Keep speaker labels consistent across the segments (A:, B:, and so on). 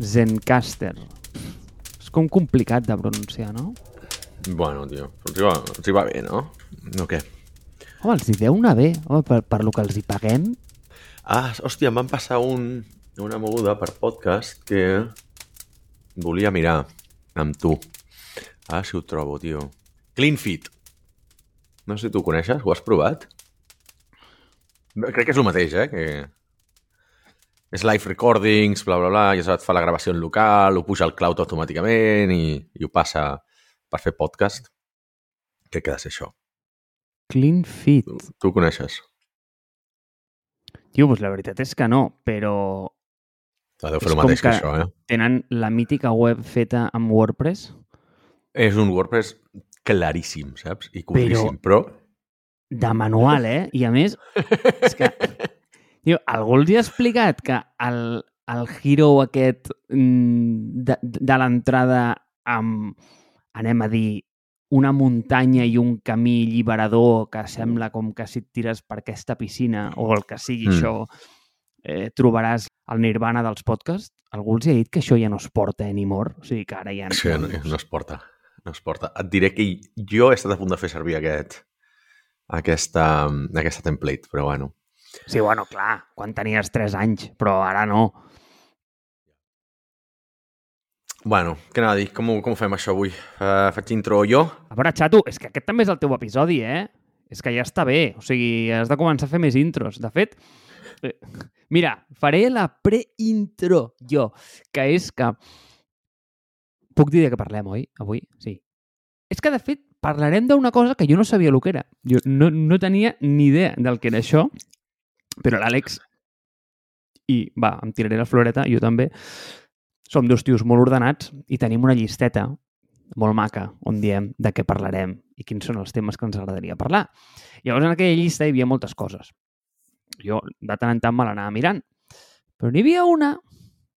A: Zencaster. És com complicat de pronunciar, no?
B: Bueno, tio, però els hi va, els hi va bé, no? No què?
A: Home, els hi deu anar bé. Home, per, per lo que els hi paguem.
B: Ah, hòstia, em van passar un, una moguda per podcast que volia mirar amb tu. Ah, si ho trobo, tio. Clean Fit. No sé si tu ho coneixes, ho has provat? Crec que és el mateix, eh? Que és live recordings, bla, bla, bla, i et fa la gravació en local, ho puja al cloud automàticament i, i ho passa per fer podcast. Què queda ser això?
A: Clean Fit.
B: Tu, tu ho coneixes?
A: Tio, doncs la veritat és que no, però
B: Ah, deu fer el mateix que,
A: que-
B: això, eh?
A: tenen la mítica web feta amb WordPress,
B: És un WordPress claríssim, saps? I curtíssim, però...
A: de manual, eh? I a més, és que, tio, algú els ha explicat que el, el hero aquest mm, de, de l'entrada amb, anem a dir, una muntanya i un camí alliberador que sembla com que si et tires per aquesta piscina o el que sigui
B: Mm.
A: això, eh, trobaràs el nirvana dels podcasts. Algú els ha dit que això ja no es porta anymore? O sigui, que ara ja
B: Sí, no, no es porta. No es porta. Et diré que jo he estat a punt de fer servir aquest, aquesta, aquesta template, però bueno.
A: Sí, bueno, clar, quan tenies 3 anys, però ara no.
B: Bueno, què anava a dir? Com, ho- com ho fem això avui? Uh, faig intro jo?
A: A veure, xato, és que aquest també és el teu episodi, eh? És que ja està bé. O sigui, has de començar a fer més intros. De fet, eh, mira, faré la pre-intro jo, que és que... Puc dir de què parlem, oi? Avui? Sí. És que, de fet, parlarem d'una cosa que jo no sabia el que era. Jo no, no tenia ni idea del que era això, però l'Àlex i, va, em tiraré la floreta, jo també, som dos tios molt ordenats i tenim una llisteta molt maca on diem de què parlarem i quins són els temes que ens agradaria parlar. Llavors, en aquella llista hi havia moltes coses. Jo, de tant en tant, me l'anava mirant. Però n'hi havia una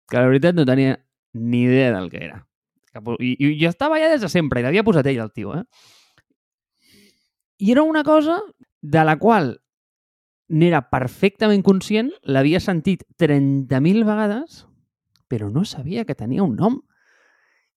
A: que, la veritat, no tenia ni idea del que era. I, i estava allà des de sempre, i l'havia posat ell, el tio, eh? I era una cosa de la qual n'era perfectament conscient, l'havia sentit 30.000 vegades, però no sabia que tenia un nom.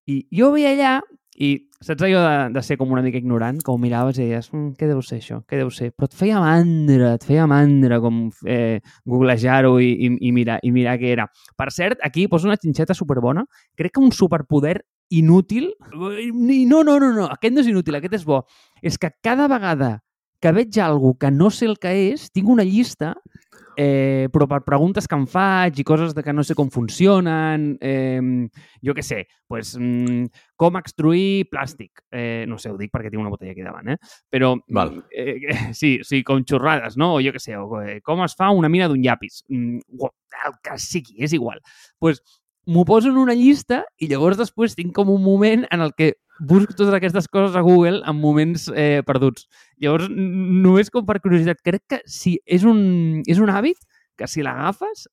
A: I jo veia allà i saps allò de, de ser com una mica ignorant, que ho miraves i deies, mm, què deu ser això, què deu ser? Però et feia mandra, et feia mandra com eh, googlejar-ho i, i, i, mirar, i mirar què era. Per cert, aquí poso una xinxeta superbona, crec que un superpoder inútil... No, no, no, no, aquest no és inútil, aquest és bo. És que cada vegada que veig algú que no sé el que és, tinc una llista eh, però per preguntes que em faig i coses de que no sé com funcionen, eh, jo què sé, pues, mm, com extruir plàstic. Eh, no sé, ho dic perquè tinc una botella aquí davant, eh? Però,
B: Val.
A: eh, sí, sí, com xorrades, no? O jo què sé, o, eh, com es fa una mina d'un llapis. Mm, el que sigui, és igual. pues, m'ho poso en una llista i llavors després tinc com un moment en el que busco totes aquestes coses a Google en moments eh, perduts. Llavors, només com per curiositat, crec que si és un, és un hàbit que si l'agafes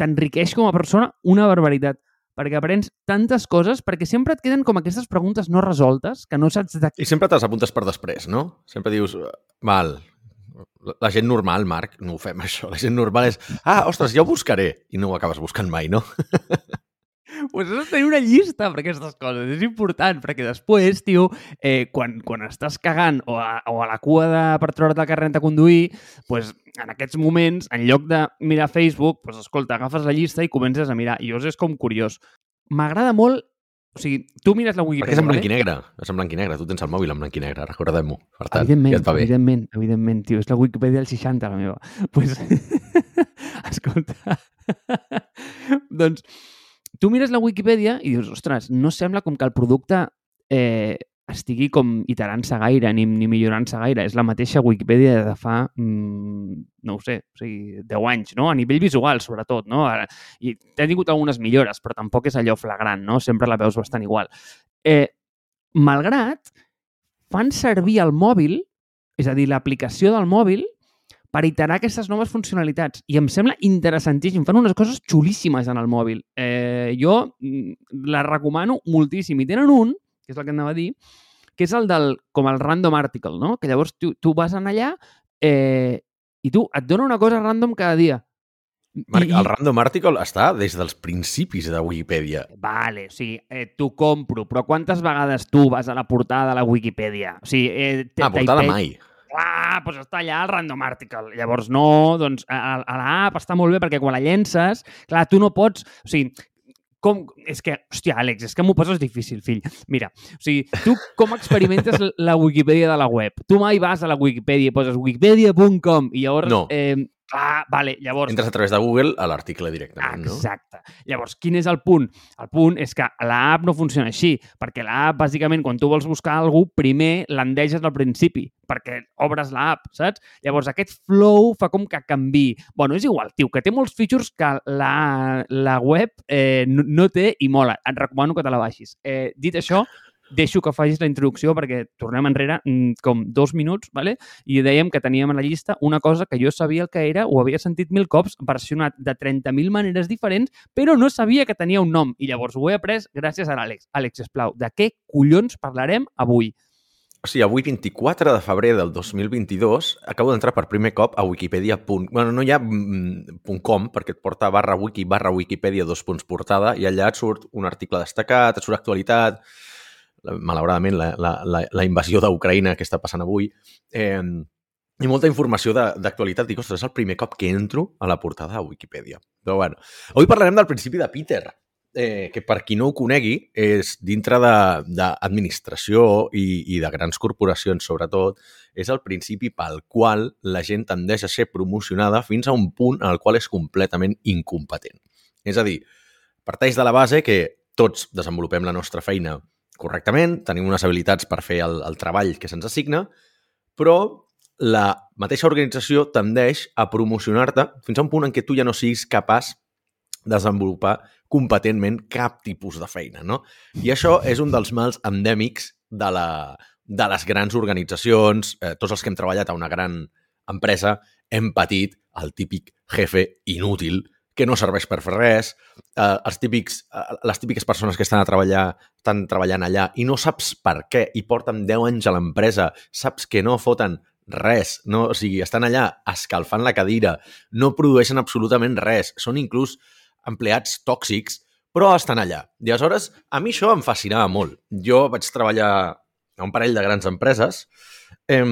A: t'enriqueix com a persona una barbaritat perquè aprens tantes coses, perquè sempre et queden com aquestes preguntes no resoltes, que no saps de
B: I sempre te les apuntes per després, no? Sempre dius, val, la gent normal, Marc, no ho fem això. La gent normal és, ah, ostres, ja ho buscaré. I no ho acabes buscant mai, no?
A: pues has de tenir una llista per aquestes coses. És important, perquè després, tio, eh, quan, quan estàs cagant o a, o a la cua de, per treure't el carnet de conduir, pues, en aquests moments, en lloc de mirar Facebook, pues, escolta, agafes la llista i comences a mirar. I llavors és com curiós. M'agrada molt... O sigui, tu mires la
B: Perquè
A: Wikipedia...
B: és en blanc
A: vale?
B: i negre. És en blanc i negre. Tu tens el mòbil en blanc i negre, recordem-ho. Per tant,
A: Evidentment,
B: ja et va bé.
A: evidentment, evidentment, tio. És la Wikipedia del 60, la meva. pues, escolta, doncs, tu mires la Wikipedia i dius, ostres, no sembla com que el producte eh, estigui com iterant-se gaire ni, ni millorant-se gaire. És la mateixa Wikipedia de fa, mm, no ho sé, o sigui, 10 anys, no? A nivell visual, sobretot, no? Ara, I ha tingut algunes millores, però tampoc és allò flagrant, no? Sempre la veus bastant igual. Eh, malgrat, fan servir el mòbil, és a dir, l'aplicació del mòbil, per iterar aquestes noves funcionalitats. I em sembla interessantíssim. Fan unes coses xulíssimes en el mòbil. Eh, jo mm, la recomano moltíssim. I tenen un, que és el que anava a dir, que és el del, com el random article, no? Que llavors tu, tu vas en allà eh, i tu et dona una cosa random cada dia.
B: Marc,
A: I-
B: el random article està des dels principis de Wikipedia.
A: Vale, o sigui, eh, t'ho compro, però quantes vegades tu vas a la portada de la Wikipedia? O sigui, eh,
B: Ah, portada mai.
A: Clar, doncs està allà el random article. Llavors, no, doncs a, a l'app està molt bé perquè quan la llences, clar, tu no pots... O sigui, com, és que, hòstia, Àlex, és que m'ho poses difícil, fill. Mira, o sigui, tu com experimentes la Wikipedia de la web? Tu mai vas a la Wikipedia i poses wikipedia.com i llavors...
B: No.
A: Eh, clar, vale, llavors...
B: Entres a través de Google a l'article directament, no?
A: Exacte. Llavors, quin és el punt? El punt és que l'app no funciona així, perquè l'app, bàsicament, quan tu vols buscar algú, primer l'endeges al principi, perquè obres l'app, saps? Llavors, aquest flow fa com que canvi. Bueno, és igual, tio, que té molts features que la, la web eh, no, no té i mola. Et recomano que te la baixis. Eh, dit això, deixo que facis la introducció perquè tornem enrere mm, com dos minuts, vale? i dèiem que teníem a la llista una cosa que jo sabia el que era, ho havia sentit mil cops, versionat de 30.000 maneres diferents, però no sabia que tenia un nom. I llavors ho he après gràcies a l'Àlex. Àlex, esclau, de què collons parlarem avui?
B: O sigui, avui, 24 de febrer del 2022, acabo d'entrar per primer cop a wikipedia. Bueno, no hi ha mm, .com, perquè et porta barra wiki, barra wikipedia, dos punts portada, i allà et surt un article destacat, et surt actualitat, malauradament, la, la, la, la invasió d'Ucraïna que està passant avui, eh, i molta informació d'actualitat. Dic, ostres, és el primer cop que entro a la portada de Wikipedia. Però bueno, avui parlarem del principi de Peter, eh, que per qui no ho conegui, és dintre d'administració i, i de grans corporacions, sobretot, és el principi pel qual la gent tendeix a ser promocionada fins a un punt en el qual és completament incompetent. És a dir, parteix de la base que tots desenvolupem la nostra feina correctament, tenim unes habilitats per fer el, el treball que se'ns assigna, però la mateixa organització tendeix a promocionar-te fins a un punt en què tu ja no siguis capaç de desenvolupar competentment cap tipus de feina, no? I això és un dels mals endèmics de, la, de les grans organitzacions. Eh, tots els que hem treballat a una gran empresa hem patit el típic jefe inútil que no serveix per fer res, eh, els típics, eh, les típiques persones que estan a treballar estan treballant allà i no saps per què i porten 10 anys a l'empresa, saps que no foten res, no, o sigui, estan allà escalfant la cadira, no produeixen absolutament res, són inclús empleats tòxics, però estan allà. I aleshores, a mi això em fascinava molt. Jo vaig treballar a un parell de grans empreses eh,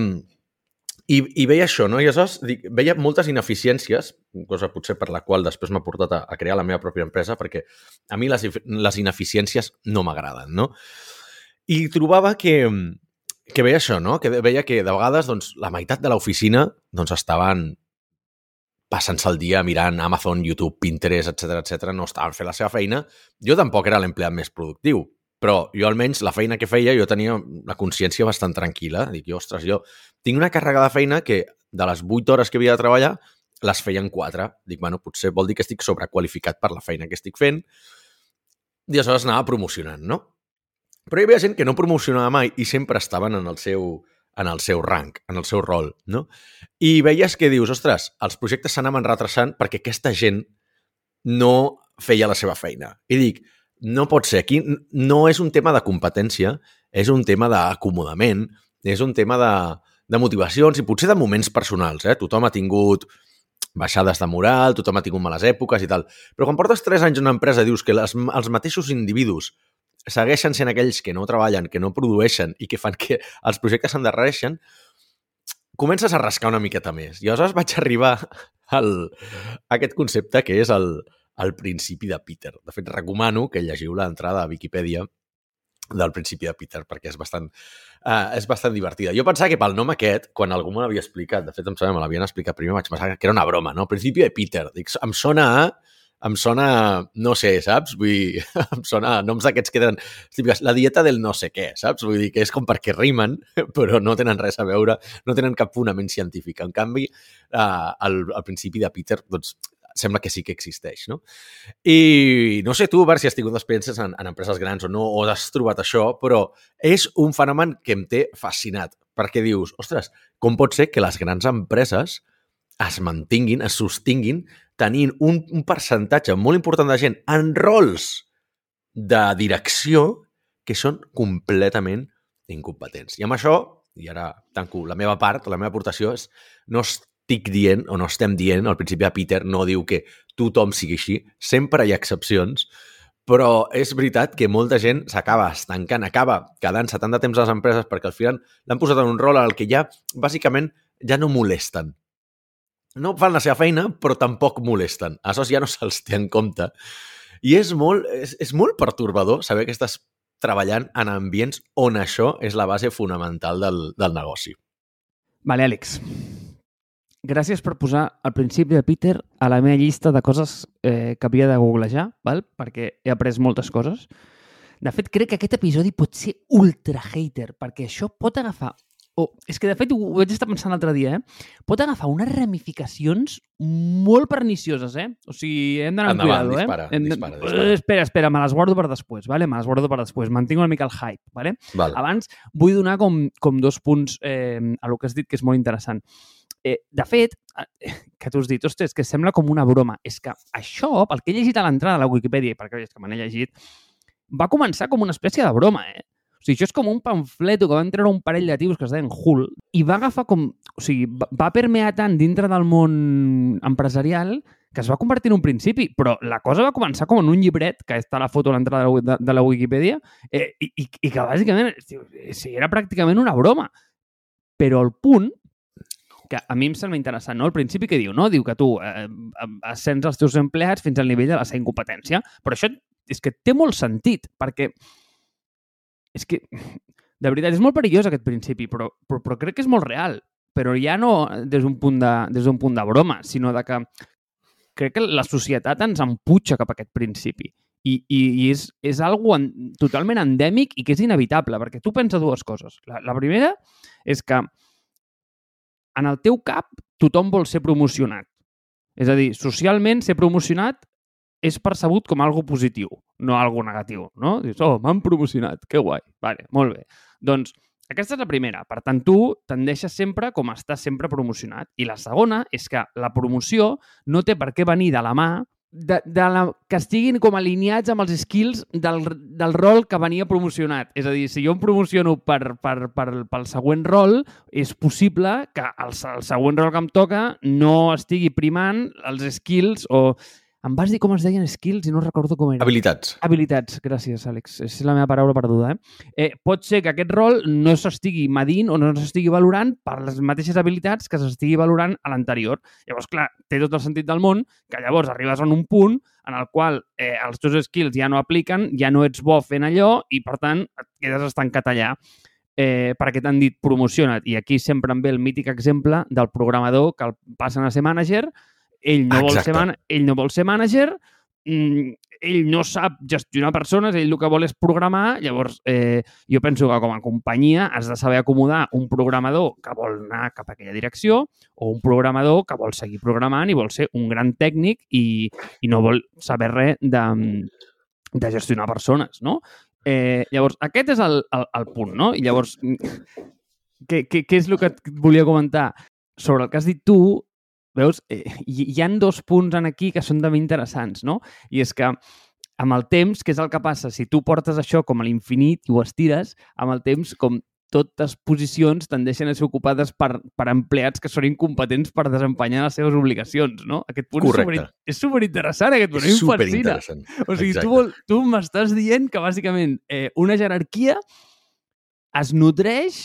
B: i, i veia això, no? I aleshores dic, veia moltes ineficiències, cosa potser per la qual després m'ha portat a, a crear la meva pròpia empresa, perquè a mi les, les ineficiències no m'agraden, no? I trobava que, que veia això, no? Que veia que de vegades doncs, la meitat de l'oficina doncs, estaven passant-se el dia mirant Amazon, YouTube, Pinterest, etc etc. no estaven fent la seva feina. Jo tampoc era l'empleat més productiu, però jo almenys la feina que feia jo tenia la consciència bastant tranquil·la. Dic, ostres, jo tinc una càrrega de feina que de les 8 hores que havia de treballar les feia en 4. Dic, bueno, potser vol dir que estic sobrequalificat per la feina que estic fent i aleshores anava promocionant, no? Però hi havia gent que no promocionava mai i sempre estaven en el seu, en el seu rang, en el seu rol, no? I veies que dius, ostres, els projectes s'anaven retrasant perquè aquesta gent no feia la seva feina. I dic, no pot ser. Aquí no és un tema de competència, és un tema d'acomodament, és un tema de, de motivacions i potser de moments personals. Eh? Tothom ha tingut baixades de moral, tothom ha tingut males èpoques i tal. Però quan portes 3 anys en una empresa dius que les, els mateixos individus segueixen sent aquells que no treballen, que no produeixen i que fan que els projectes s'endarrereixen, comences a rascar una miqueta més. I aleshores vaig arribar al, a aquest concepte que és el, el principi de Peter. De fet, recomano que llegiu l'entrada a Viquipèdia del principi de Peter, perquè és bastant, uh, és bastant divertida. Jo pensava que pel nom aquest, quan algú me l'havia explicat, de fet, em sembla me l'havien explicat primer, vaig pensar que era una broma, no? Principi de Peter. Dic, em sona a em sona, no sé, saps? Vull dir, em sona noms d'aquests que tenen típiques, la dieta del no sé què, saps? Vull dir que és com perquè rimen, però no tenen res a veure, no tenen cap fonament científic. En canvi, eh, el, el principi de Peter, doncs, sembla que sí que existeix, no? I no sé tu, Bart, si has tingut experiències en, en empreses grans o no, o has trobat això, però és un fenomen que em té fascinat, perquè dius, ostres, com pot ser que les grans empreses es mantinguin, es sostinguin, tenint un, un percentatge molt important de gent en rols de direcció que són completament incompetents. I amb això, i ara tanco la meva part, la meva aportació és no es estic dient, o no estem dient, al principi de Peter no diu que tothom sigui així, sempre hi ha excepcions, però és veritat que molta gent s'acaba estancant, acaba quedant-se tant de temps a les empreses perquè al final l'han posat en un rol el que ja, bàsicament, ja no molesten. No fan la seva feina, però tampoc molesten. Aleshores ja no se'ls té en compte. I és molt, és, és molt pertorbador saber que estàs treballant en ambients on això és la base fonamental del, del negoci.
A: Vale, Àlex gràcies per posar el principi de Peter a la meva llista de coses eh, que havia de googlejar, val? perquè he après moltes coses. De fet, crec que aquest episodi pot ser ultra hater, perquè això pot agafar... O, oh, és que, de fet, ho vaig estar pensant l'altre dia, eh? Pot agafar unes ramificacions molt pernicioses, eh? O sigui, hem d'anar amb cuidado,
B: dispara,
A: eh? Hem
B: dispara, dispara.
A: Espera, espera, me les guardo per després, vale? Me les guardo per després. Mantinc una mica el hype, vale?
B: Val.
A: Abans, vull donar com, com dos punts eh, a lo que has dit, que és molt interessant. Eh, de fet, eh, que tu has dit, ostres, que sembla com una broma. És que això, pel que he llegit a l'entrada de la Wikipedia, perquè és que me n'he llegit, va començar com una espècie de broma, eh? O sigui, això és com un pamfleto que van treure un parell de tios que es deien Hull i va agafar com... O sigui, va permear tant dintre del món empresarial que es va convertir en un principi, però la cosa va començar com en un llibret, que està a la foto a l'entrada de, de la Wikipedia, eh, i, i, i que bàsicament sí, era pràcticament una broma. Però el punt que a mi em sembla interessant, no? El principi que diu, no? Diu que tu eh, ascens els teus empleats fins al nivell de la seva incompetència. Però això és que té molt sentit, perquè és que, de veritat, és molt perillós aquest principi, però, però, però crec que és molt real. Però ja no des d'un punt, de, des punt de broma, sinó de que crec que la societat ens emputxa cap a aquest principi. I, i, i és, és algo en, totalment endèmic i que és inevitable, perquè tu pensa dues coses. La, la primera és que en el teu cap tothom vol ser promocionat. És a dir, socialment ser promocionat és percebut com algo positiu, no algo negatiu, no? Dius, oh, m'han promocionat, que guai. Vale, molt bé. Doncs aquesta és la primera. Per tant, tu tendeixes sempre com a estar sempre promocionat. I la segona és que la promoció no té per què venir de la mà de, de la, que estiguin com alineats amb els skills del, del rol que venia promocionat. És a dir, si jo em promociono per, per, per, pel següent rol, és possible que el, el següent rol que em toca no estigui primant els skills o em vas dir com es deien skills i no recordo com era.
B: Habilitats.
A: Habilitats, gràcies, Àlex. És la meva paraula perduda. Eh? Eh, pot ser que aquest rol no s'estigui medint o no s'estigui valorant per les mateixes habilitats que s'estigui valorant a l'anterior. Llavors, clar, té tot el sentit del món que llavors arribes en un punt en el qual eh, els teus skills ja no apliquen, ja no ets bo fent allò i, per tant, et quedes estancat allà eh, perquè t'han dit promociona't. I aquí sempre em ve el mític exemple del programador que el passen a ser mànager ell no, vol ser, man ell no vol ser mànager, mm, ell no sap gestionar persones, ell el que vol és programar, llavors eh, jo penso que com a companyia has de saber acomodar un programador que vol anar cap a aquella direcció o un programador que vol seguir programant i vol ser un gran tècnic i, i no vol saber res de, de gestionar persones, no? Eh, llavors, aquest és el, el, el punt, no? I llavors, què, què, què és el que et volia comentar? Sobre el que has dit tu, Veus? Eh, hi, hi han dos punts en aquí que són també interessants, no? I és que amb el temps, què és el que passa? Si tu portes això com a l'infinit i ho estires, amb el temps, com totes posicions tendeixen a ser ocupades per, per empleats que són incompetents per desempenyar les seves obligacions, no? Aquest punt Correcte. és superinteressant, aquest punt. És superinteressant. O sigui, Exacte. tu, tu m'estàs dient que, bàsicament, eh, una jerarquia es nodreix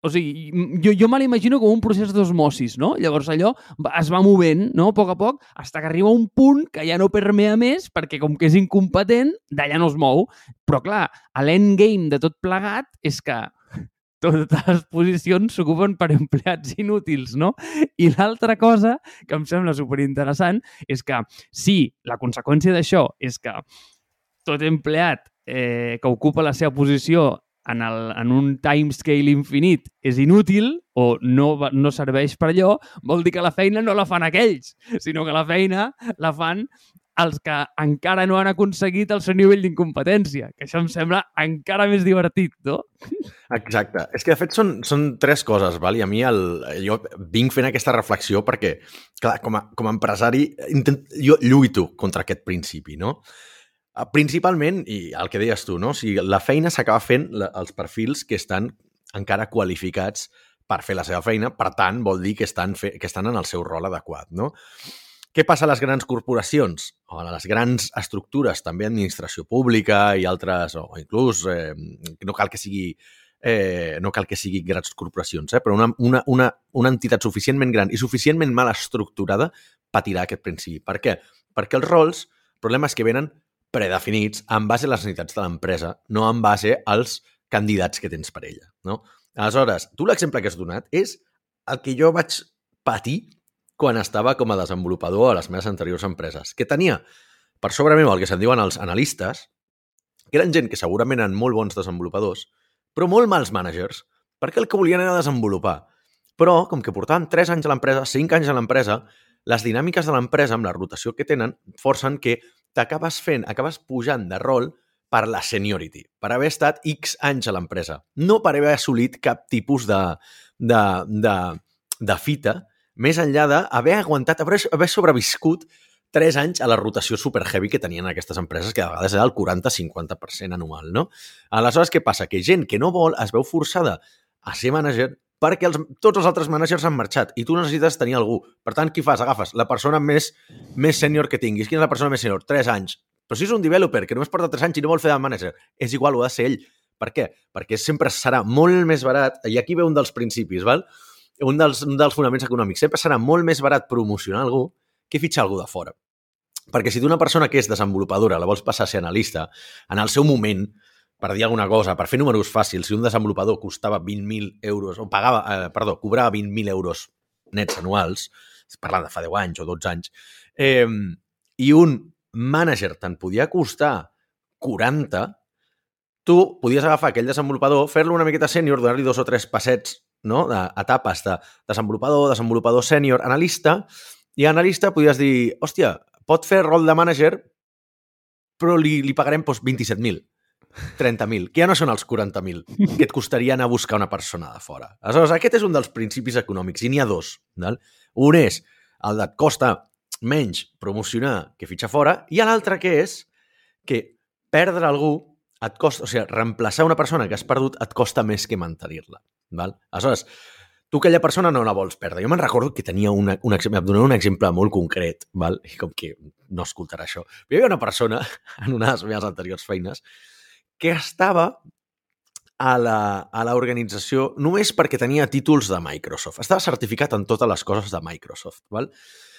A: o sigui, jo, jo me l'imagino com un procés d'osmosis, no? Llavors allò es va movent, no?, a poc a poc, fins que arriba un punt que ja no permea més, perquè com que és incompetent, d'allà no es mou. Però clar, l'endgame de tot plegat és que totes les posicions s'ocupen per empleats inútils, no? I l'altra cosa que em sembla superinteressant és que sí, la conseqüència d'això és que tot empleat eh, que ocupa la seva posició en, el, en un timescale infinit és inútil o no, no serveix per allò, vol dir que la feina no la fan aquells, sinó que la feina la fan els que encara no han aconseguit el seu nivell d'incompetència, que això em sembla encara més divertit, no?
B: Exacte. És que, de fet, són, són tres coses, val? i a mi el, jo vinc fent aquesta reflexió perquè, clar, com a, com a empresari, intent, jo lluito contra aquest principi, no? Ah, principalment, i el que deies tu, no? o sigui, la feina s'acaba fent la, els perfils que estan encara qualificats per fer la seva feina, per tant, vol dir que estan, fe que estan en el seu rol adequat, no? Què passa a les grans corporacions? O a les grans estructures, també administració pública i altres, o inclús, eh, no cal que sigui eh, no cal que sigui grans corporacions, eh, però una, una, una, una entitat suficientment gran i suficientment mal estructurada patirà aquest principi. Per què? Perquè els rols, problemes que venen predefinits en base a les necessitats de l'empresa, no en base als candidats que tens per ella. No? Aleshores, tu l'exemple que has donat és el que jo vaig patir quan estava com a desenvolupador a les meves anteriors empreses, que tenia per sobre meu el que se'n diuen els analistes, que eren gent que segurament eren molt bons desenvolupadors, però molt mals managers, perquè el que volien era desenvolupar. Però, com que portaven 3 anys a l'empresa, 5 anys a l'empresa, les dinàmiques de l'empresa, amb la rotació que tenen, forcen que t'acabes fent, acabes pujant de rol per la seniority, per haver estat X anys a l'empresa, no per haver assolit cap tipus de, de, de, de fita, més enllà d'haver aguantat, haver, haver sobreviscut 3 anys a la rotació super heavy que tenien aquestes empreses, que a vegades era el 40-50% anual, no? Aleshores, què passa? Que gent que no vol es veu forçada a ser manager perquè els, tots els altres managers han marxat i tu necessites tenir algú. Per tant, qui fas? Agafes la persona més, més sènior que tinguis. Quina és la persona més sènior? 3 anys. Però si és un developer que només porta 3 anys i no vol fer de manager, és igual, ho ha de ser ell. Per què? Perquè sempre serà molt més barat, i aquí ve un dels principis, val? Un, dels, un dels fonaments econòmics. Sempre serà molt més barat promocionar algú que fitxar algú de fora. Perquè si tu una persona que és desenvolupadora la vols passar a ser analista, en el seu moment, per dir alguna cosa, per fer números fàcils, si un desenvolupador costava 20.000 euros, o pagava, eh, perdó, cobrava 20.000 euros nets anuals, parlant de fa 10 anys o 12 anys, eh, i un manager te'n podia costar 40, tu podies agafar aquell desenvolupador, fer-lo una miqueta sènior, donar-li dos o tres passets, no?, d'etapes de desenvolupador, desenvolupador sènior, analista, i analista podies dir, hòstia, pot fer rol de manager, però li, li pagarem doncs, 27.000 30.000, que ja no són els 40.000 que et costaria anar a buscar una persona de fora. Aleshores, aquest és un dels principis econòmics, i n'hi ha dos. Val? Un és el de costa menys promocionar que fitxar fora, i l'altre que és que perdre algú et costa, o sigui, reemplaçar una persona que has perdut et costa més que mantenir-la. Aleshores, tu aquella persona no la vols perdre. Jo me'n recordo que tenia una, un em un exemple molt concret, val? i com que no escoltarà això. Hi havia una persona en una de les meves anteriors feines que estava a l'organització només perquè tenia títols de Microsoft. Estava certificat en totes les coses de Microsoft. Val?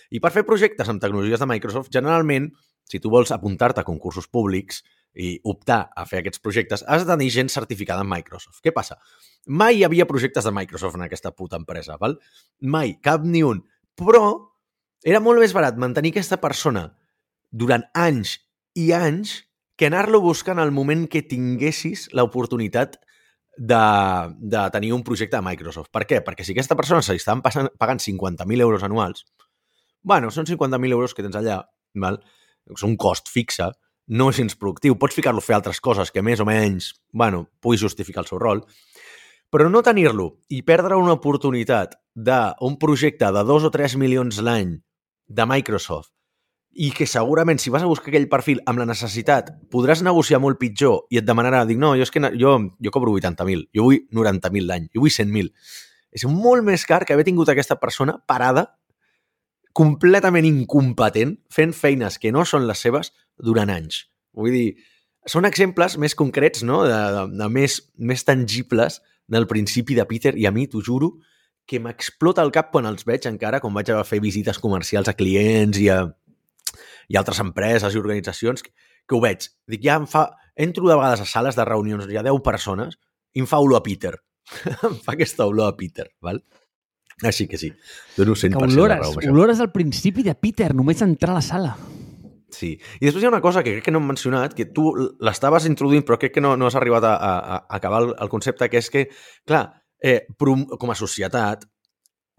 B: I per fer projectes amb tecnologies de Microsoft, generalment, si tu vols apuntar-te a concursos públics i optar a fer aquests projectes, has de tenir gent certificada en Microsoft. Què passa? Mai hi havia projectes de Microsoft en aquesta puta empresa, val? Mai, cap ni un. Però era molt més barat mantenir aquesta persona durant anys i anys que anar-lo buscant al moment que tinguessis l'oportunitat de, de tenir un projecte de Microsoft. Per què? Perquè si aquesta persona se li estaven passant, pagant 50.000 euros anuals, bueno, són 50.000 euros que tens allà, val? és un cost fixe, no és gens productiu, pots ficar-lo a fer altres coses que més o menys, bueno, puguis justificar el seu rol, però no tenir-lo i perdre una oportunitat d'un projecte de 2 o 3 milions l'any de Microsoft i que segurament si vas a buscar aquell perfil amb la necessitat podràs negociar molt pitjor i et demanarà, dic, no, jo és que jo, jo cobro 80.000, jo vull 90.000 l'any, jo vull 100.000. És molt més car que haver tingut aquesta persona parada, completament incompetent, fent feines que no són les seves durant anys. Vull dir, són exemples més concrets, no? de, de, de més, més tangibles del principi de Peter i a mi, t'ho juro, que m'explota el cap quan els veig encara, quan vaig a fer visites comercials a clients i a, i altres empreses i organitzacions que, que ho veig. Dic, ja em fa... Entro de vegades a sales de reunions on hi ha 10 persones i em fa olor a Peter. em fa aquesta olor a Peter, val? Així que sí, dono 100%
A: que olores, de raó. Olores al principi de Peter, només entrar a la sala.
B: Sí. I després hi ha una cosa que crec que no hem mencionat, que tu l'estaves introduint, però crec que no, no has arribat a, a, a acabar el, el concepte, que és que, clar, eh, com a societat,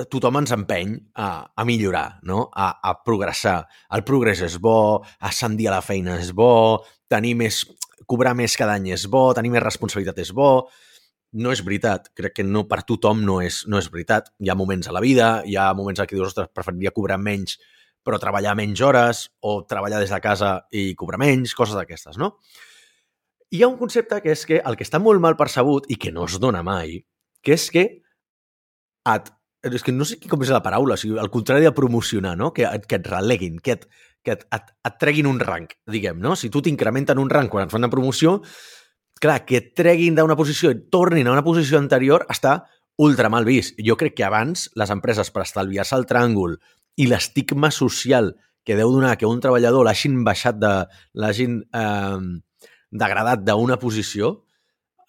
B: tothom ens empeny a, a millorar, no? a, a progressar. El progrés és bo, ascendir a la feina és bo, tenir més, cobrar més cada any és bo, tenir més responsabilitat és bo. No és veritat. Crec que no per tothom no és, no és veritat. Hi ha moments a la vida, hi ha moments en què dius, ostres, preferiria cobrar menys però treballar menys hores o treballar des de casa i cobrar menys, coses d'aquestes, no? Hi ha un concepte que és que el que està molt mal percebut i que no es dona mai, que és que et, és que no sé com és la paraula, o sigui, al contrari de promocionar, no? que, que et releguin, que, et, que et, et, et treguin un rank, diguem, no? Si tu t'incrementen un rank quan et fan una promoció, clar, que et treguin d'una posició i tornin a una posició anterior està ultra mal vist. Jo crec que abans les empreses per estalviar-se el tràngol i l'estigma social que deu donar que un treballador l'hagin baixat de... l'hagin eh, degradat d'una posició,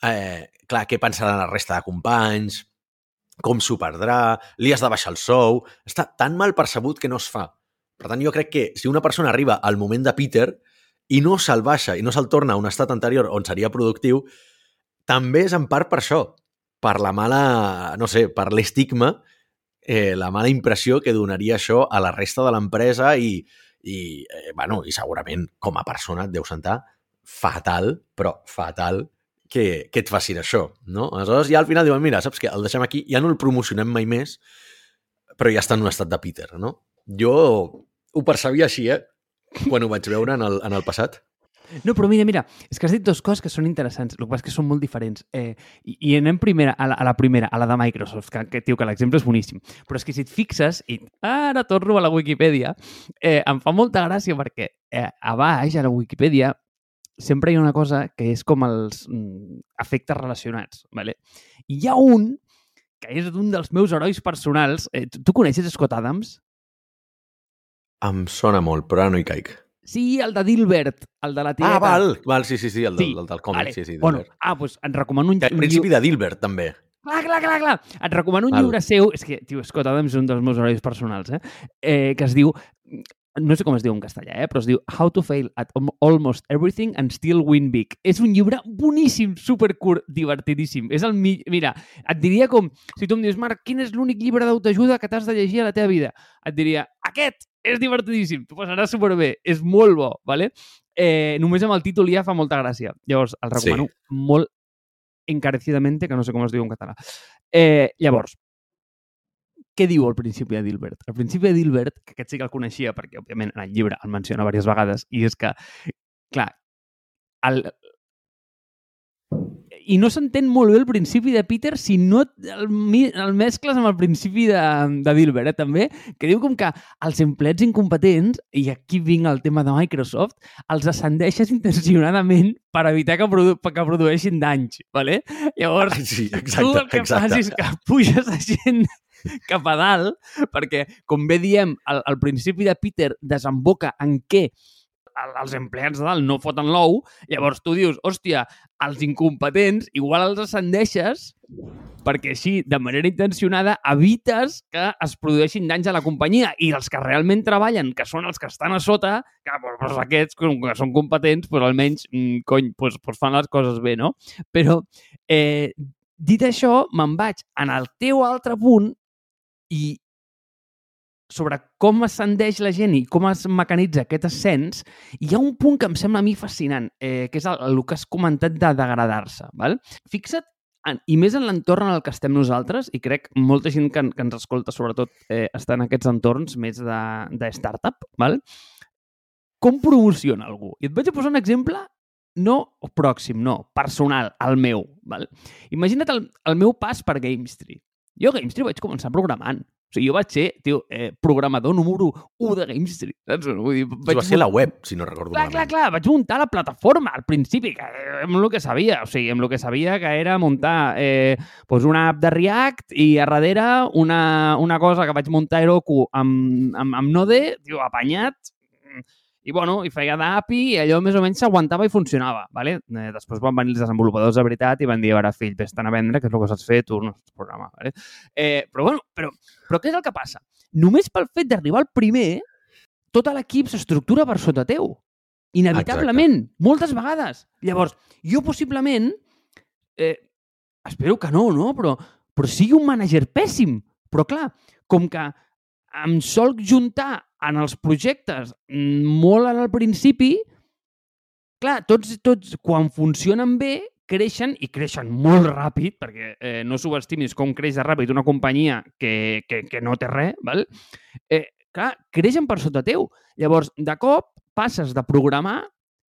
B: eh, clar, què pensarà la resta de companys, com s'ho perdrà, li has de baixar el sou... Està tan mal percebut que no es fa. Per tant, jo crec que si una persona arriba al moment de Peter i no se'l baixa i no se'l torna a un estat anterior on seria productiu, també és en part per això, per la mala, no sé, per l'estigma, eh, la mala impressió que donaria això a la resta de l'empresa i, i, eh, bueno, i segurament com a persona et deu sentar fatal, però fatal, que, que et facin això, no? Aleshores ja al final diuen, mira, saps què, el deixem aquí, ja no el promocionem mai més, però ja està en un estat de Peter, no? Jo ho percebia així, eh? Quan ho vaig veure en el, en el passat.
A: No, però mira, mira, és que has dit dues coses que són interessants, el que és que són molt diferents. Eh, i, I anem primera, a la, a la primera, a la de Microsoft, que, que tio, que l'exemple és boníssim. Però és que si et fixes, i ara torno a la Wikipedia, eh, em fa molta gràcia perquè eh, a baix, a la Wikipedia, sempre hi ha una cosa que és com els mm, efectes relacionats. ¿vale? I hi ha un que és d'un dels meus herois personals. Eh, tu, tu coneixes Scott Adams?
B: Em sona molt, però ara no hi caic.
A: Sí, el de Dilbert, el de la tieta.
B: Ah, val, val, sí, sí, sí, el,
A: Sí,
B: del, el del còmic,
A: Vale.
B: sí, sí,
A: bueno, ah, doncs et recomano un,
B: Que al principi de Dilbert, també.
A: Clar, clar, clar, clar. Et recomano un
B: Val.
A: llibre seu, és que, tio, Scott Adams és un dels meus herois personals, eh? eh que es diu, no sé com es diu en castellà, eh? però es diu How to Fail at Al- Almost Everything and Still Win Big. És un llibre boníssim, supercurt, divertidíssim. És el mi... Mira, et diria com, si tu em dius, Marc, quin és l'únic llibre d'autoajuda que t'has de llegir a la teva vida? Et diria, aquest és divertidíssim, t'ho passaràs superbé, és molt bo, ¿vale? Eh, només amb el títol ja fa molta gràcia. Llavors, el recomano
B: Sí.
A: molt encarecidamente, que no sé com es diu en català. Eh, llavors, què diu al principi de Dilbert? Al principi de Dilbert, que aquest sí que el coneixia, perquè, òbviament, en el llibre el menciona diverses vegades, i és que, clar, el... I no s'entén molt bé el principi de Peter si no el, el mescles amb el principi de, de Dilbert, eh, també, que diu com que els empleats incompetents, i aquí vinc al tema de Microsoft, els ascendeixes intencionadament per evitar que, produ que produeixin danys, ¿vale? Llavors,
B: Sí,
A: tu
B: exacte,
A: el que
B: exacte.
A: fas és que puges a gent cap a dalt, perquè, com bé diem, al, al principi de Peter desemboca en què el- els empleats de dalt no foten l'ou, llavors tu dius, hòstia, els incompetents igual els ascendeixes perquè així, de manera intencionada, evites que es produeixin danys a la companyia i els que realment treballen, que són els que estan a sota, que doncs aquests, com que són competents, doncs almenys, mm, cony, doncs, doncs fan les coses bé, no? Però, eh, dit això, me'n vaig en el teu altre punt i sobre com ascendeix la gent i com es mecanitza aquest ascens, hi ha un punt que em sembla a mi fascinant, eh, que és el, el que has comentat de degradar-se. Fixa't, en, i més en l'entorn en el que estem nosaltres, i crec molta gent que, que ens escolta, sobretot, eh, està en aquests entorns més de, de startup, val? com promociona algú? I et vaig a posar un exemple no pròxim, no, personal, el meu. Val? Imagina't el, el meu pas per GameStree. Jo a GameStree vaig començar programant. O sigui, jo vaig ser, tio, eh, programador número 1 de GameStree. Saps? Vull dir,
B: Vaig va ser la web, si no recordo
A: Clar, clar,
B: malament.
A: clar, vaig muntar la plataforma al principi, que eh, amb el que sabia, o sigui, amb el que sabia que era muntar eh, doncs una app de React i a darrere una, una cosa que vaig muntar a Heroku amb, amb, amb Node, tio, apanyat, i bueno, i feia d'API i allò més o menys s'aguantava i funcionava, ¿vale? Eh, després van venir els desenvolupadors de veritat i van dir, a veure, fill, vés-te'n a vendre, que és el que saps fer, tu no saps programar, ¿vale? Eh, però bueno, però, però què és el que passa? Només pel fet d'arribar al primer, tot l'equip s'estructura per sota teu. Inevitablement, Exacte. moltes vegades. Llavors, jo possiblement, eh, espero que no, no? Però, però sigui un mànager pèssim. Però clar, com que em sol juntar en els projectes mm, molt al principi, clar, tots, tots quan funcionen bé, creixen i creixen molt ràpid, perquè eh, no subestimis com creix de ràpid una companyia que, que, que no té res, val? Eh, clar, creixen per sota teu. Llavors, de cop, passes de programar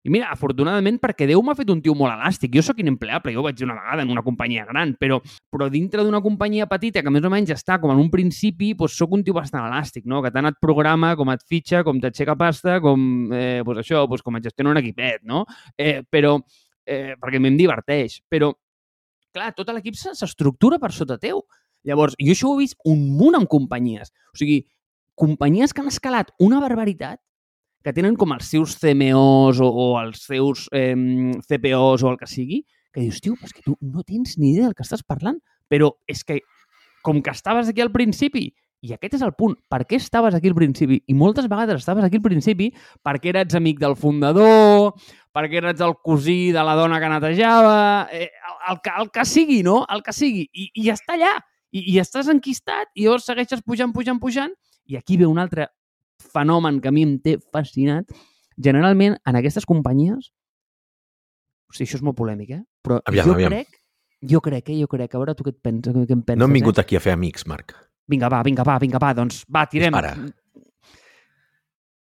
A: I mira, afortunadament, perquè Déu m'ha fet un tio molt elàstic. Jo sóc inempleable, jo ho vaig dir una vegada en una companyia gran, però, però dintre d'una companyia petita que més o menys està com en un principi, doncs sóc un tio bastant elàstic, no? que tant et programa, com et fitxa, com t'aixeca pasta, com eh, doncs això, doncs com et gestiona un equipet, no? Eh, però, eh, perquè a mi em diverteix. Però, clar, tot l'equip s'estructura per sota teu. Llavors, jo això ho he vist un munt amb companyies. O sigui, companyies que han escalat una barbaritat que tenen com els seus CMOs o, o els seus eh, CPOs o el que sigui, que dius, tio, és que tu no tens ni idea del que estàs parlant, però és que com que estaves aquí al principi, i aquest és el punt, per què estaves aquí al principi? I moltes vegades estaves aquí al principi perquè eres amic del fundador, perquè eres el cosí de la dona que netejava, eh, el, el, que, el que sigui, no? El que sigui. I, i està allà. I, I estàs enquistat i llavors segueixes pujant, pujant, pujant i aquí ve un altre fenomen que a mi em té fascinat, generalment en aquestes companyies, o sigui, això és molt polèmic, eh? Però
B: Aviam,
A: jo
B: aviam.
A: crec, jo crec, eh? Jo crec, a veure tu què et penses, què em penses,
B: No hem vingut
A: eh?
B: aquí a fer amics, Marc.
A: Vinga, va, vinga, va, vinga, va, doncs va, tirem.
B: Dispara.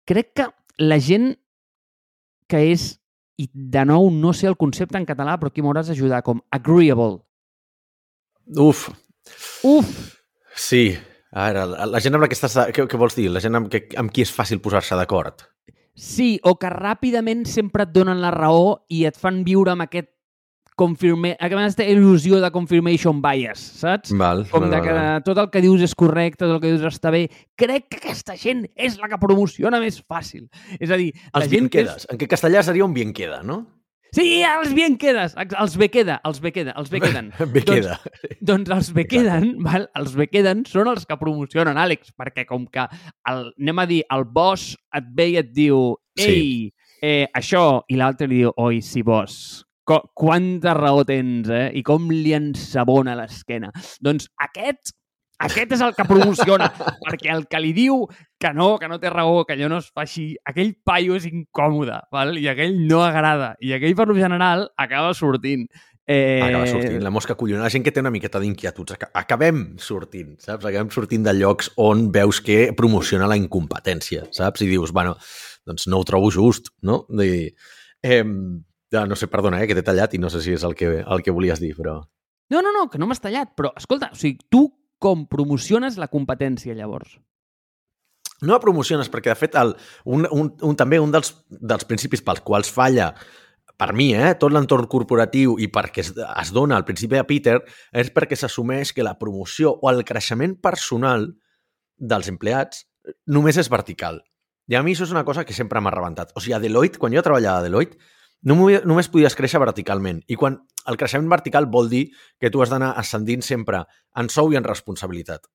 A: Crec que la gent que és, i de nou no sé el concepte en català, però aquí m'hauràs d'ajudar, com agreeable.
B: Uf,
A: Uf!
B: sí. Ara, la la gent amb la que estàs... Què, què vols dir? La gent amb, que, amb qui és fàcil posar-se d'acord?
A: Sí, o que ràpidament sempre et donen la raó i et fan viure amb aquest confirma... aquesta il·lusió de confirmation bias, saps?
B: Val,
A: Com
B: val,
A: de que
B: val,
A: tot el que dius és correcte, tot el que dius està bé. Crec que aquesta gent és la que promociona més fàcil. És a dir,
B: Els
A: que és...
B: En què castellà seria un bien queda, no?
A: Sí, els bien quedes, els bé queda, els bé queda, els bé queden.
B: Bé queda.
A: Doncs els bé queden, val? els bé queden són els que promocionen, Àlex, perquè com que, el, anem a dir, el boss et ve i et diu
B: Sí.
A: ei, eh, això, i l'altre li diu, oi, sí, boss, quanta raó tens, eh? I com li ensabona l'esquena. Doncs aquest, aquest és el que promociona, perquè el que li diu que no, que no té raó, que allò no es fa així, aquell paio és incòmode, val? i aquell no agrada, i aquell per lo general acaba sortint. Eh,
B: Acaba sortint, la mosca collona. La gent que té una miqueta d'inquietuds. aca- Acabem sortint, saps? Acabem sortint de llocs on veus que promociona la incompetència, saps? I dius, bueno, doncs no ho trobo just, no? De, eh, no sé, perdona, eh, que t'he tallat i no sé si és el que, el que volies dir, però...
A: No, no, no, que no m'has tallat, però escolta, o sigui, tu com promociones la competència, llavors?
B: No la promociones, perquè de fet el, un, un, un, també un dels, dels principis pels quals falla per mi, eh, tot l'entorn corporatiu i perquè es, es dona al principi de Peter és perquè s'assumeix que la promoció o el creixement personal dels empleats només és vertical. I a mi això és una cosa que sempre m'ha rebentat. O sigui, a Deloitte, quan jo treballava a Deloitte, només, podies créixer verticalment. I quan el creixement vertical vol dir que tu has d'anar ascendint sempre en sou i en responsabilitat.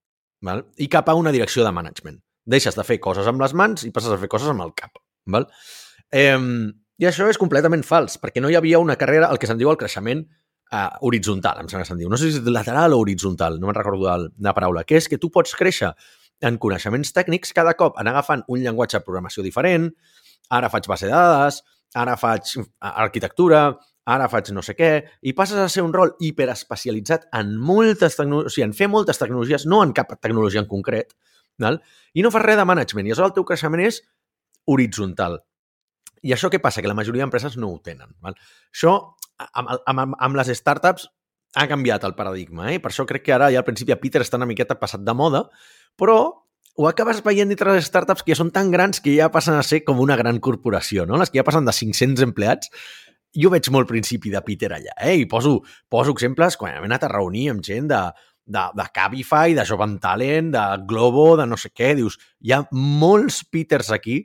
B: Val? I cap a una direcció de management. Deixes de fer coses amb les mans i passes a fer coses amb el cap. Val? Eh, I això és completament fals, perquè no hi havia una carrera, el que se'n diu el creixement uh, horitzontal, em sembla que se'n diu. No sé si és lateral o horitzontal, no me'n recordo de la paraula, que és que tu pots créixer en coneixements tècnics cada cop anar agafant un llenguatge de programació diferent, ara faig base de dades, ara faig arquitectura, ara faig no sé què, i passes a ser un rol hiperespecialitzat en moltes tecnologies, o sigui, en fer moltes tecnologies, no en cap tecnologia en concret, val? i no fas res de management, i aleshores el teu creixement és horitzontal. I això què passa? Que la majoria d'empreses no ho tenen. Val? Això, amb, amb, amb les startups, ha canviat el paradigma, eh? Per això crec que ara ja al principi a Peter està una miqueta passat de moda, però ho acabes veient dintre les startups que ja són tan grans que ja passen a ser com una gran corporació, no? Les que ja passen de 500 empleats. Jo veig molt principi de Peter allà, eh? I poso, poso exemples quan hem anat a reunir amb gent de, de, de Cabify, de Jovan Talent, de Globo, de no sé què. Dius, hi ha molts Peters aquí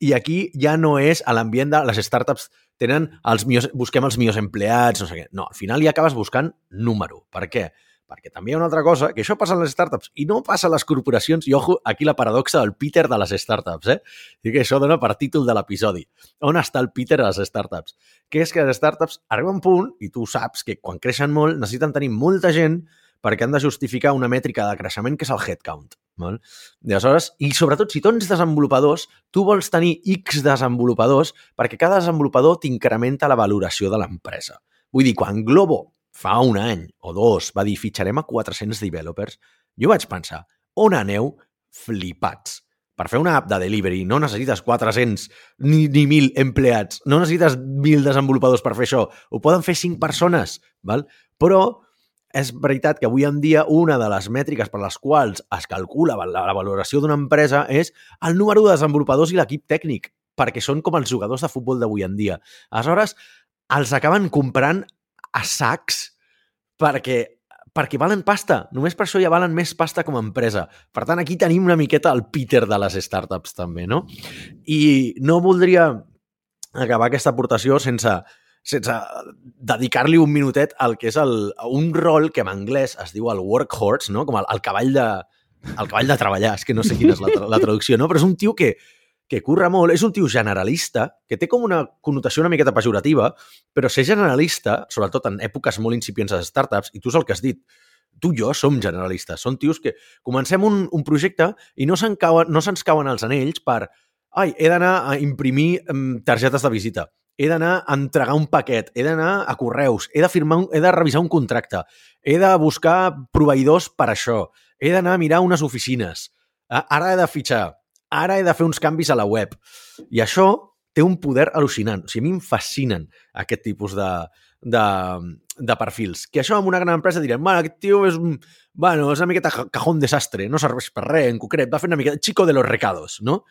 B: i aquí ja no és a l'ambient de les startups tenen els millors, busquem els millors empleats, no sé què. No, al final ja acabes buscant número. Per què? Perquè també hi ha una altra cosa, que això passa en les startups i no passa a les corporacions, i ojo, aquí la paradoxa del Peter de les startups, eh? I que això dona per títol de l'episodi. On està el Peter a les startups? Que és que les startups arriba un punt, i tu saps que quan creixen molt necessiten tenir molta gent perquè han de justificar una mètrica de creixement que és el headcount. Val? I aleshores, i sobretot si tens desenvolupadors, tu vols tenir X desenvolupadors perquè cada desenvolupador t'incrementa la valoració de l'empresa. Vull dir, quan Globo fa un any o dos va dir fitxarem a 400 developers, jo vaig pensar, on aneu flipats? per fer una app de delivery no necessites 400 ni, ni 1.000 empleats, no necessites 1.000 desenvolupadors per fer això, ho poden fer 5 persones, val? però és veritat que avui en dia una de les mètriques per les quals es calcula la, la valoració d'una empresa és el número de desenvolupadors i l'equip tècnic, perquè són com els jugadors de futbol d'avui en dia. Aleshores, els acaben comprant a sacs perquè perquè valen pasta. Només per això ja valen més pasta com a empresa. Per tant, aquí tenim una miqueta el Peter de les startups, també, no? I no voldria acabar aquesta aportació sense, sense dedicar-li un minutet al que és el, un rol que en anglès es diu el workhorse, no? com el, el cavall de el cavall de treballar, és que no sé quina és la, la traducció, no? però és un tio que, que curra molt, és un tio generalista, que té com una connotació una miqueta pejorativa, però ser generalista, sobretot en èpoques molt incipients de startups, i tu és el que has dit, tu i jo som generalistes, són tios que comencem un, un projecte i no se'ns cauen, no se cauen els anells per ai, he d'anar a imprimir um, targetes de visita, he d'anar a entregar un paquet, he d'anar a correus, he de, firmar un, he de revisar un contracte, he de buscar proveïdors per això, he d'anar a mirar unes oficines, ara he de fitxar, ara he de fer uns canvis a la web. I això té un poder al·lucinant. O sigui, a mi em fascinen aquest tipus de, de, de perfils. Que això en una gran empresa direm, bueno, aquest tio és, un, bueno, és una miqueta cajón desastre, no serveix per res, en concret, va fer una miqueta chico de los recados, no?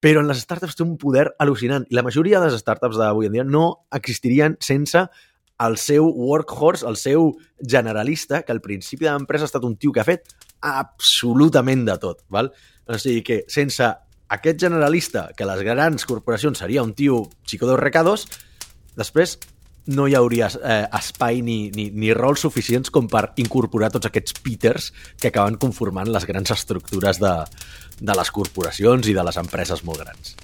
B: Però en les startups té un poder al·lucinant i la majoria de les startups d'avui en dia no existirien sense el seu workhorse, el seu generalista, que al principi de l'empresa ha estat un tio que ha fet absolutament de tot. Val? O sigui que sense aquest generalista, que les grans corporacions seria un tio chico dos recados, després no hi hauria eh, espai ni, ni, ni rols suficients com per incorporar tots aquests Peters que acaben conformant les grans estructures de, de les corporacions i de les empreses molt grans.